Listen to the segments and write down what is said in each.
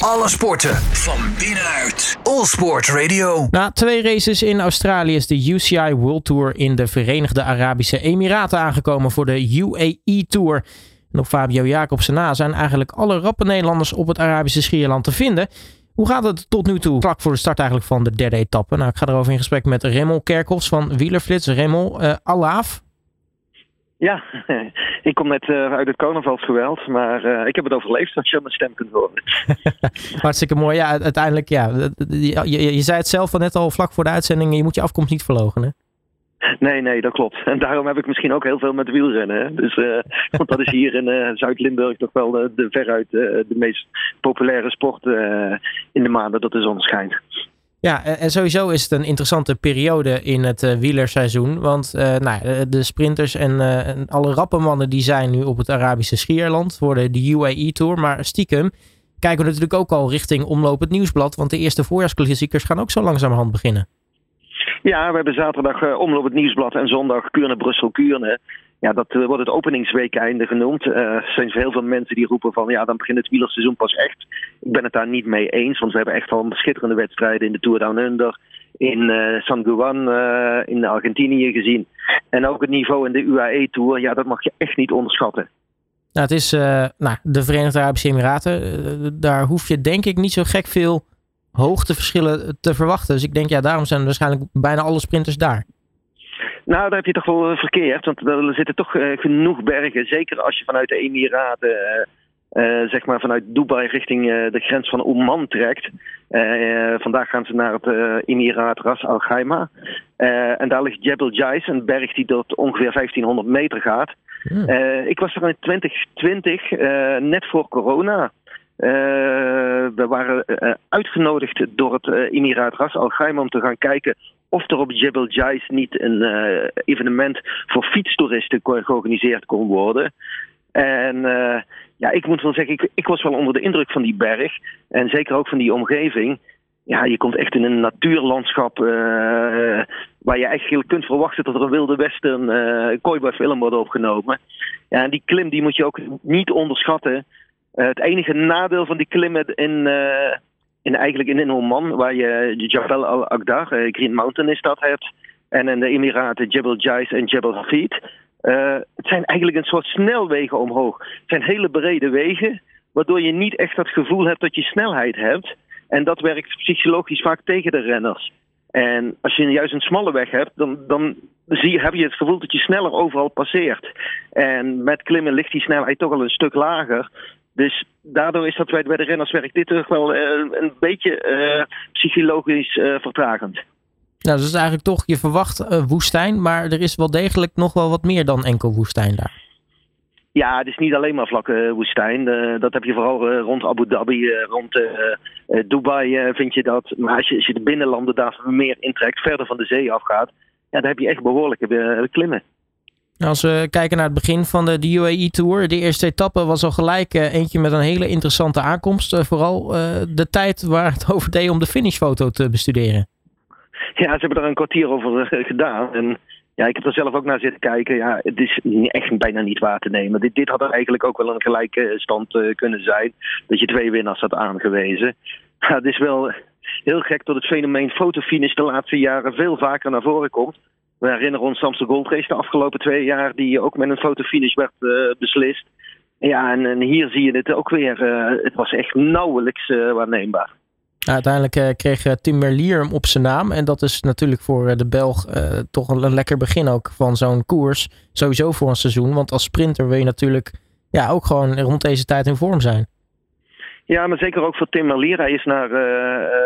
Alle sporten van binnenuit. All Sport Radio. Na twee races in Australië is de UCI World Tour in de Verenigde Arabische Emiraten aangekomen voor de UAE Tour. En op Fabio Jacobsen na zijn eigenlijk alle rappe Nederlanders op het Arabische schierland te vinden. Hoe gaat het tot nu toe, vlak voor de start eigenlijk van de derde etappe? Nou, ik ga erover in gesprek met Remmel Kerkhoffs van Wielerflits. Remmel, uh, Alaaf. Ja, ik kom net uh, uit het Koningsvalsgeweld, maar uh, ik heb het overleefd, zoals je mijn stem kunt horen. Hartstikke mooi. Ja, uiteindelijk, ja. Je, je, je, zei het zelf al net al vlak voor de uitzending, je moet je afkomst niet verlogen, hè? Nee, nee, dat klopt. En daarom heb ik misschien ook heel veel met wielrennen. Hè? Dus, uh, want dat is hier in uh, Zuid-Limburg toch wel de, de veruit uh, de meest populaire sport in de maanden dat de zon schijnt. Ja, en sowieso is het een interessante periode in het uh, wielerseizoen. Want uh, nou, de sprinters en uh, alle rappe mannen die zijn nu op het Arabische schierland voor de, de UAE Tour. Maar stiekem kijken we natuurlijk ook al richting Omloop het Nieuwsblad. Want de eerste voorjaarsklassiekers gaan ook zo langzamerhand beginnen. Ja, we hebben zaterdag Omloop het Nieuwsblad en zondag Kuurne-Brussel-Kuurne. Ja, dat wordt het openingsweekeinde genoemd. er zijn heel veel mensen die roepen van ja, dan begint het wielerseizoen pas echt. Ik ben het daar niet mee eens, want we hebben echt al schitterende wedstrijden in de Tour Down Under, in uh, San Juan in Argentinië gezien. En ook het niveau in de UAE Tour, ja, dat mag je echt niet onderschatten. Nou, het is nou, de Verenigde Arabische Emiraten. daar hoef je denk ik niet zo gek veel hoogteverschillen te verwachten. Dus ik denk, ja, daarom zijn waarschijnlijk bijna alle sprinters daar. Nou, daar heb je toch wel verkeerd. Want er zitten toch genoeg bergen. Zeker als je vanuit de Emiraten uh, zeg maar vanuit Dubai richting uh, de grens van Oman trekt. Uh, vandaag gaan ze naar het Emiraat Ras Al Khaimah. en daar ligt Jebel Jais, een berg die tot ongeveer 1500 meter gaat. Ik was er in 2020, net voor corona. We waren uitgenodigd door het Emiraat Ras Al Khaimah om te gaan kijken of er op Jebel Jais niet een evenement voor fietstoeristen georganiseerd kon worden. En ja, ik moet wel zeggen, ik, ik was wel onder de indruk van die berg. En zeker ook van die omgeving. Ja, je komt echt in een natuurlandschap waar je eigenlijk kunt verwachten dat er een wilde westen uh, film wordt opgenomen. Ja, en die klim die moet je ook niet onderschatten. Uh, het enige nadeel van die klimmen in, in eigenlijk in Oman, waar je Jabal al-Aqdar, Green Mountain is dat hebt, en in de Emiraten Jebel Jais en Jebel Hafid. Het zijn eigenlijk een soort snelwegen omhoog. Het zijn hele brede wegen, waardoor je niet echt het gevoel hebt dat je snelheid hebt. En dat werkt psychologisch vaak tegen de renners. En als je juist een smalle weg hebt, dan, dan zie, heb je het gevoel dat je sneller overal passeert. En met klimmen ligt die snelheid toch al een stuk lager. Dus daardoor is dat bij, de renners werkt dit toch wel uh, een beetje uh, psychologisch vertragend. Nou, dus is eigenlijk toch, je verwacht woestijn, maar er is wel degelijk nog wel wat meer dan enkel woestijn daar. Ja, het is niet alleen maar vlakke woestijn. Uh, dat heb je vooral uh, rond Abu Dhabi, rond Dubai vind je dat. Maar als je, als je de binnenlanden daar meer intrekt, verder van de zee afgaat, ja, dan heb je echt behoorlijke klimmen. Als we kijken naar het begin van de, de UAE Tour, de eerste etappe was al gelijk eentje met een hele interessante aankomst. vooral de tijd waar het over deed om de finishfoto te bestuderen. Ja, ze hebben er een kwartier over gedaan. En ja, ik heb er zelf ook naar zitten kijken. Ja, het is echt bijna niet waar te nemen. Dit, dit had er eigenlijk ook wel een gelijke stand kunnen zijn. Dat je twee winnaars had aangewezen. Maar het is wel heel gek dat het fenomeen fotofinish de laatste jaren veel vaker naar voren komt. We herinneren ons Amsterdam Gold Race de afgelopen twee jaar, die ook met een fotofinish werd uh, beslist. Ja, en, en, hier zie je het ook weer. Uh, het was echt nauwelijks waarneembaar. Uiteindelijk uh, kreeg uh, Tim Merlier hem op zijn naam. En dat is natuurlijk voor uh, de Belg toch een, een, lekker begin ook van zo'n koers. Sowieso voor een seizoen. Want als sprinter wil je natuurlijk ja, ook gewoon rond deze tijd in vorm zijn. Ja, maar zeker ook voor Tim Merlier. Hij is naar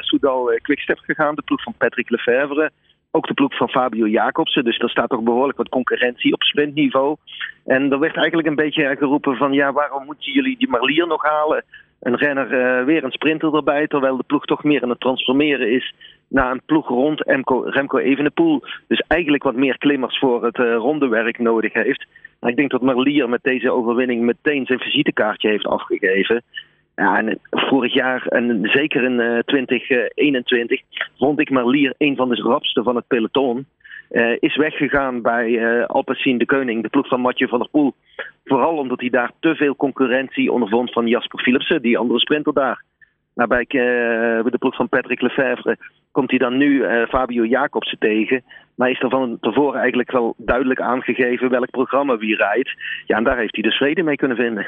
Soudal Quickstep gegaan. De ploeg van Patrick Lefevre. Ook de ploeg van Fabio Jacobsen. Dus daar staat toch behoorlijk wat concurrentie op sprintniveau. En er werd eigenlijk een beetje geroepen van... ja, waarom moeten jullie die Merlier nog halen een renner uh, weer een sprinter erbij. Terwijl de ploeg toch meer aan het transformeren is naar een ploeg rond Remco, Remco Evenepoel. Dus eigenlijk wat meer klimmers voor het uh, rondewerk nodig heeft. ik denk dat Merlier met deze overwinning meteen zijn visitekaartje heeft afgegeven. Ja, en vorig jaar, en zeker in uh, 2021, vond ik Merlier een van de rapste van het peloton. Is weggegaan bij uh, Alpecin de Koning, de ploeg van Mathieu van der Poel. Vooral omdat hij daar te veel concurrentie ondervond van Jasper Philipsen, die andere sprinter daar. Nou, bij de ploeg van Patrick Lefevre komt hij dan nu Fabio Jacobsen tegen. Maar is er van tevoren eigenlijk wel duidelijk aangegeven welk programma wie rijdt. Ja, en daar heeft hij dus vrede mee kunnen vinden.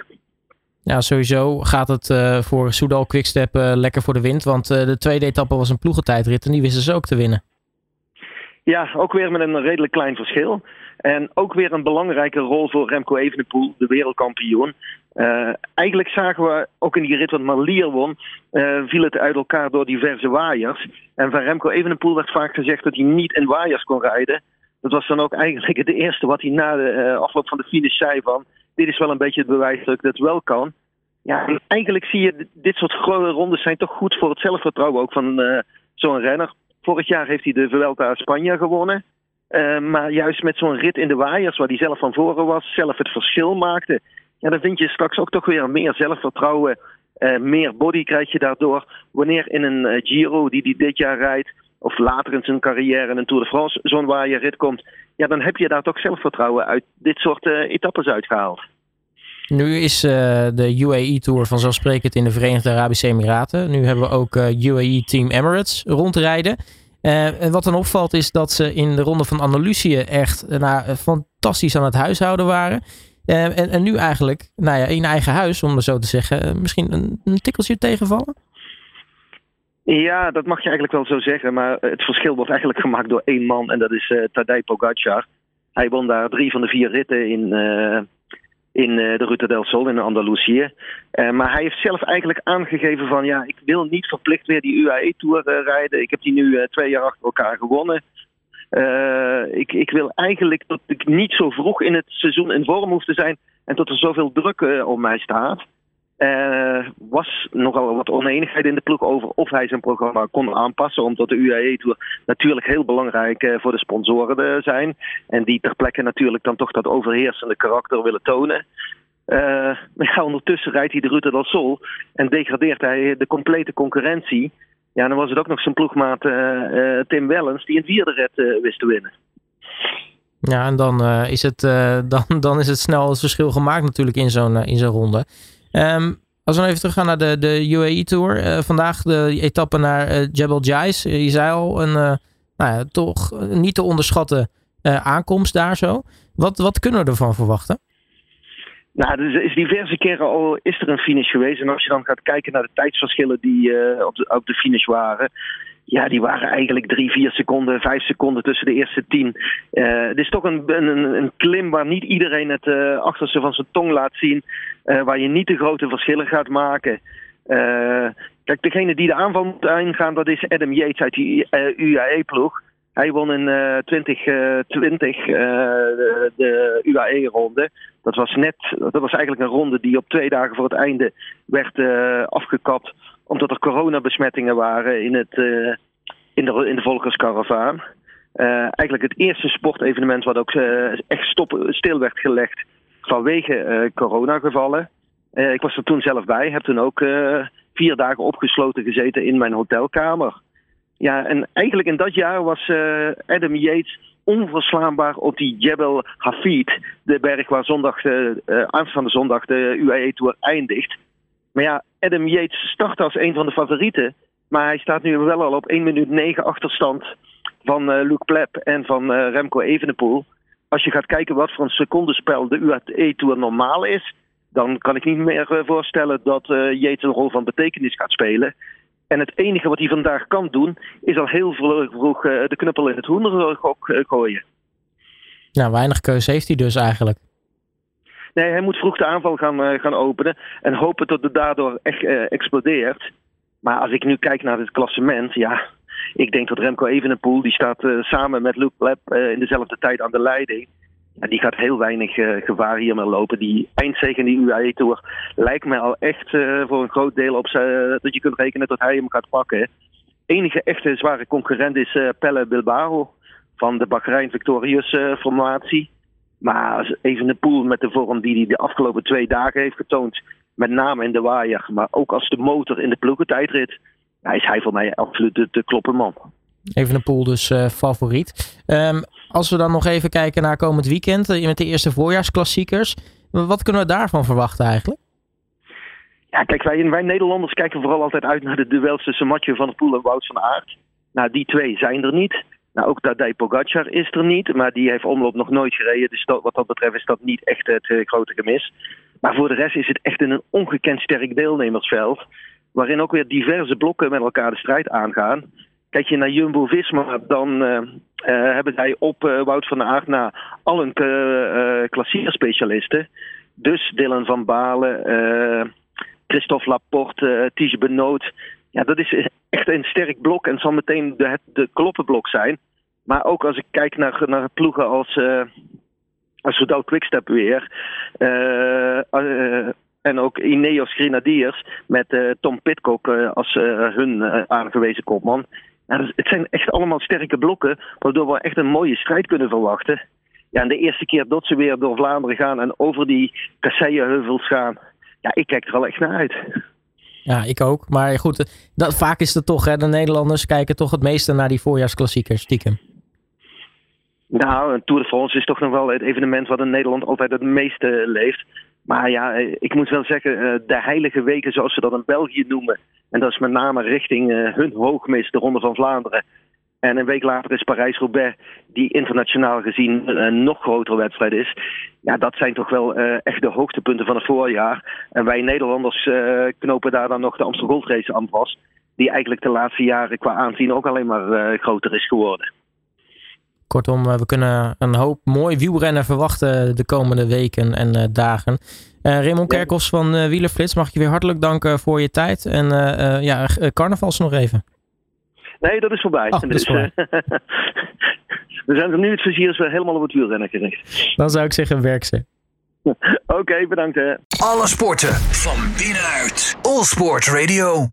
Ja, sowieso gaat het uh, voor Soudal Quickstep uh, lekker voor de wind. Want uh, de tweede etappe was een ploegentijdrit en die wisten ze ook te winnen. Ja, ook weer met een redelijk klein verschil. En ook weer een belangrijke rol voor Remco Evenepoel, de wereldkampioen. eigenlijk zagen we ook in die rit wat Malier won, viel het uit elkaar door diverse waaiers. En van Remco Evenepoel werd vaak gezegd dat hij niet in waaiers kon rijden. Dat was dan ook eigenlijk het eerste wat hij na de afloop van de finish zei van dit is wel een beetje het bewijs dat ik dat wel kan. Ja, eigenlijk zie je dit soort rondes zijn toch goed voor het zelfvertrouwen ook van uh, zo'n renner. Vorig jaar heeft hij de Vuelta Spanje gewonnen. Uh, maar juist met zo'n rit in de waaiers, waar hij zelf van voren was, zelf het verschil maakte. Ja, dan vind je straks ook toch weer meer zelfvertrouwen. Uh, meer body krijg je daardoor. Wanneer in een Giro die hij dit jaar rijdt, of later in zijn carrière in een Tour de France zo'n waaierrit komt, ja, dan heb je daar toch zelfvertrouwen uit dit soort uh, etappes uitgehaald. Nu is uh, de UAE-tour vanzelfsprekend in de Verenigde Arabische Emiraten. Nu hebben we ook uh, UAE Team Emirates rondrijden. en wat dan opvalt is dat ze in de ronde van Andalusië echt nou, fantastisch aan het huishouden waren. En, en, nu eigenlijk nou ja, in eigen huis, om het zo te zeggen, misschien een, een tikkeltje tegenvallen? Ja, dat mag je eigenlijk wel zo zeggen. Maar het verschil wordt eigenlijk gemaakt door één man en dat is uh, Tadej Pogacar. Hij won daar drie van de vier ritten in, uh, in uh, de Ruta del Sol in Andalusië. maar hij heeft zelf eigenlijk aangegeven van ja, ik wil niet verplicht weer die UAE-tour rijden. Ik heb die nu twee jaar achter elkaar gewonnen. ik, ik wil eigenlijk dat ik niet zo vroeg in het seizoen in vorm hoef te zijn en dat er zoveel druk op mij staat. Er uh, was nogal wat oneenigheid in de ploeg over of hij zijn programma kon aanpassen. Omdat de UAE Tour natuurlijk heel belangrijk uh, voor de sponsoren uh, zijn. En die ter plekke natuurlijk dan toch dat overheersende karakter willen tonen. ja, ondertussen rijdt hij de Route del Sol en degradeert hij de complete concurrentie. Ja, dan was het ook nog zijn ploegmaat Tim Wellens die een vierde red wist te winnen. Ja, en dan, is het, dan, dan is het snel het verschil gemaakt natuurlijk in zo'n in zo'n ronde. Um, als we even teruggaan naar de, de UAE Tour. Uh, vandaag de etappe naar uh, Jebel Jais. Uh, je zei al, een nou ja, toch niet te onderschatten aankomst daar zo. Wat, wat kunnen we ervan verwachten? Nou, er is diverse keren al is er een finish geweest. En als je dan gaat kijken naar de tijdsverschillen die op, de, op de finish waren ja, die waren eigenlijk drie, vier seconden, vijf seconden tussen de eerste tien. Uh, het is toch een, een, een, klim waar niet iedereen het uh, achterste van zijn tong laat zien. Uh, waar je niet de grote verschillen gaat maken. kijk, degene die de aanval moet ingaan, dat is Adam Yates uit die UAE-ploeg. Hij won in 2020 de, de UAE-ronde. Dat was net, dat was eigenlijk een ronde die op twee dagen voor het einde werd afgekapt omdat er coronabesmettingen waren in, het, uh, in, de, in de volkerskaravaan. Uh, eigenlijk het eerste sportevenement wat ook uh, echt stop, stil werd gelegd vanwege coronagevallen. ik was er toen zelf bij, heb toen ook vier dagen opgesloten gezeten in mijn hotelkamer. Ja, en eigenlijk in dat jaar was Adam Yates onverslaanbaar op die Jebel Hafid, de berg waar zondag, aanstaande zondag de UAE Tour eindigt. Maar ja, Adam Yates start als een van de favorieten. Maar hij staat nu wel al op 1 minuut 9 achterstand van uh, Luc Plep en van uh, Remco Evenepoel. Als je gaat kijken wat voor een secondenspel de UAE Tour normaal is, dan kan ik niet meer uh, voorstellen dat Yates een rol van betekenis gaat spelen. En het enige wat hij vandaag kan doen, is al heel vroeg de knuppel in het hoendergok gooien. Nou, weinig keuze heeft hij dus eigenlijk. Nee, hij moet vroeg de aanval gaan, uh, gaan openen. En hopen dat het daardoor echt uh, explodeert. Maar als ik nu kijk naar het klassement, ja. Ik denk dat Remco Evenepoel, die staat uh, samen met Luke Pleb in dezelfde tijd aan de leiding. Ja, die gaat heel weinig gevaar hier meer lopen. Die eindzege in die UAE Tour lijkt mij al echt voor een groot deel op dat je kunt rekenen dat hij hem gaat pakken. Enige echte zware concurrent is Pelle Bilbao van de Bahrein Victorious formatie. Maar even de pool met de vorm die hij de afgelopen twee dagen heeft getoond, met name in de waaier, maar ook als de motor in de ploegentijdrit, ja, is hij voor mij absoluut de, de kloppen man. Even een pool dus uh, favoriet. Um, als we dan nog even kijken naar komend weekend uh, met de eerste voorjaarsklassiekers. Wat kunnen we daarvan verwachten eigenlijk? Ja, kijk, wij, wij Nederlanders kijken vooral altijd uit naar de duels tussen Mathieu van der Poel en Wout van Aert. Nou, die twee zijn er niet. Nou, ook Tadej Pogacar is er niet, maar die heeft omloop nog nooit gereden. Dus wat dat betreft is dat niet echt het uh, grote gemis. Maar voor de rest is het echt een ongekend sterk deelnemersveld. Waarin ook weer diverse blokken met elkaar de strijd aangaan. Kijk je naar Jumbo Visma, dan uh, uh, hebben zij op Wout van Aert na al een klassieke specialisten. Dus Dylan van Balen, Christophe Laporte, uh, Tige Benoot. Ja, dat is echt een sterk blok en zal meteen de, de kloppenblok zijn. Maar ook als ik kijk naar, naar ploegen als, uh, als Soudal Quickstep weer. Uh, en ook Ineos Grenadiers met Tom Pitcock als hun aangewezen kopman. Ja, het zijn echt allemaal sterke blokken, waardoor we echt een mooie strijd kunnen verwachten. Ja, en de eerste keer dat ze weer door Vlaanderen gaan en over die Kasseienheuvels gaan, ja, ik kijk er al echt naar uit. Ja, ik ook. Maar goed, dat, vaak is het toch, hè, de Nederlanders kijken toch het meeste naar die voorjaarsklassiekers, stiekem. Nou, een Tour de France is toch nog wel het evenement wat in Nederland altijd het meeste leeft. Maar ja, ik moet wel zeggen, de heilige weken zoals ze dat in België noemen. En dat is met name richting hun hoogmis, de Ronde van Vlaanderen. En een week later is Parijs-Roubaix, die internationaal gezien een nog grotere wedstrijd is. Ja, dat zijn toch wel uh, echt de hoogtepunten van het voorjaar. En wij Nederlanders uh, knopen daar dan nog de Amsterdam Gold Race aan vast. Die eigenlijk de laatste jaren qua aanzien ook alleen maar uh, groter is geworden. Kortom, we kunnen een hoop mooi wielrennen verwachten de komende weken en dagen. Raymond Kerkels van Wielerflits, mag ik je weer hartelijk danken voor je tijd. En ja, carnavals nog even. Nee, dat is voorbij. Oh, dat is voorbij. Dus, we zijn er nu het vizier weer helemaal op het wielrennen gericht. Dan zou ik zeggen, werk ze. Oké, okay, bedankt hè. Alle sporten van binnenuit. All Sport Radio.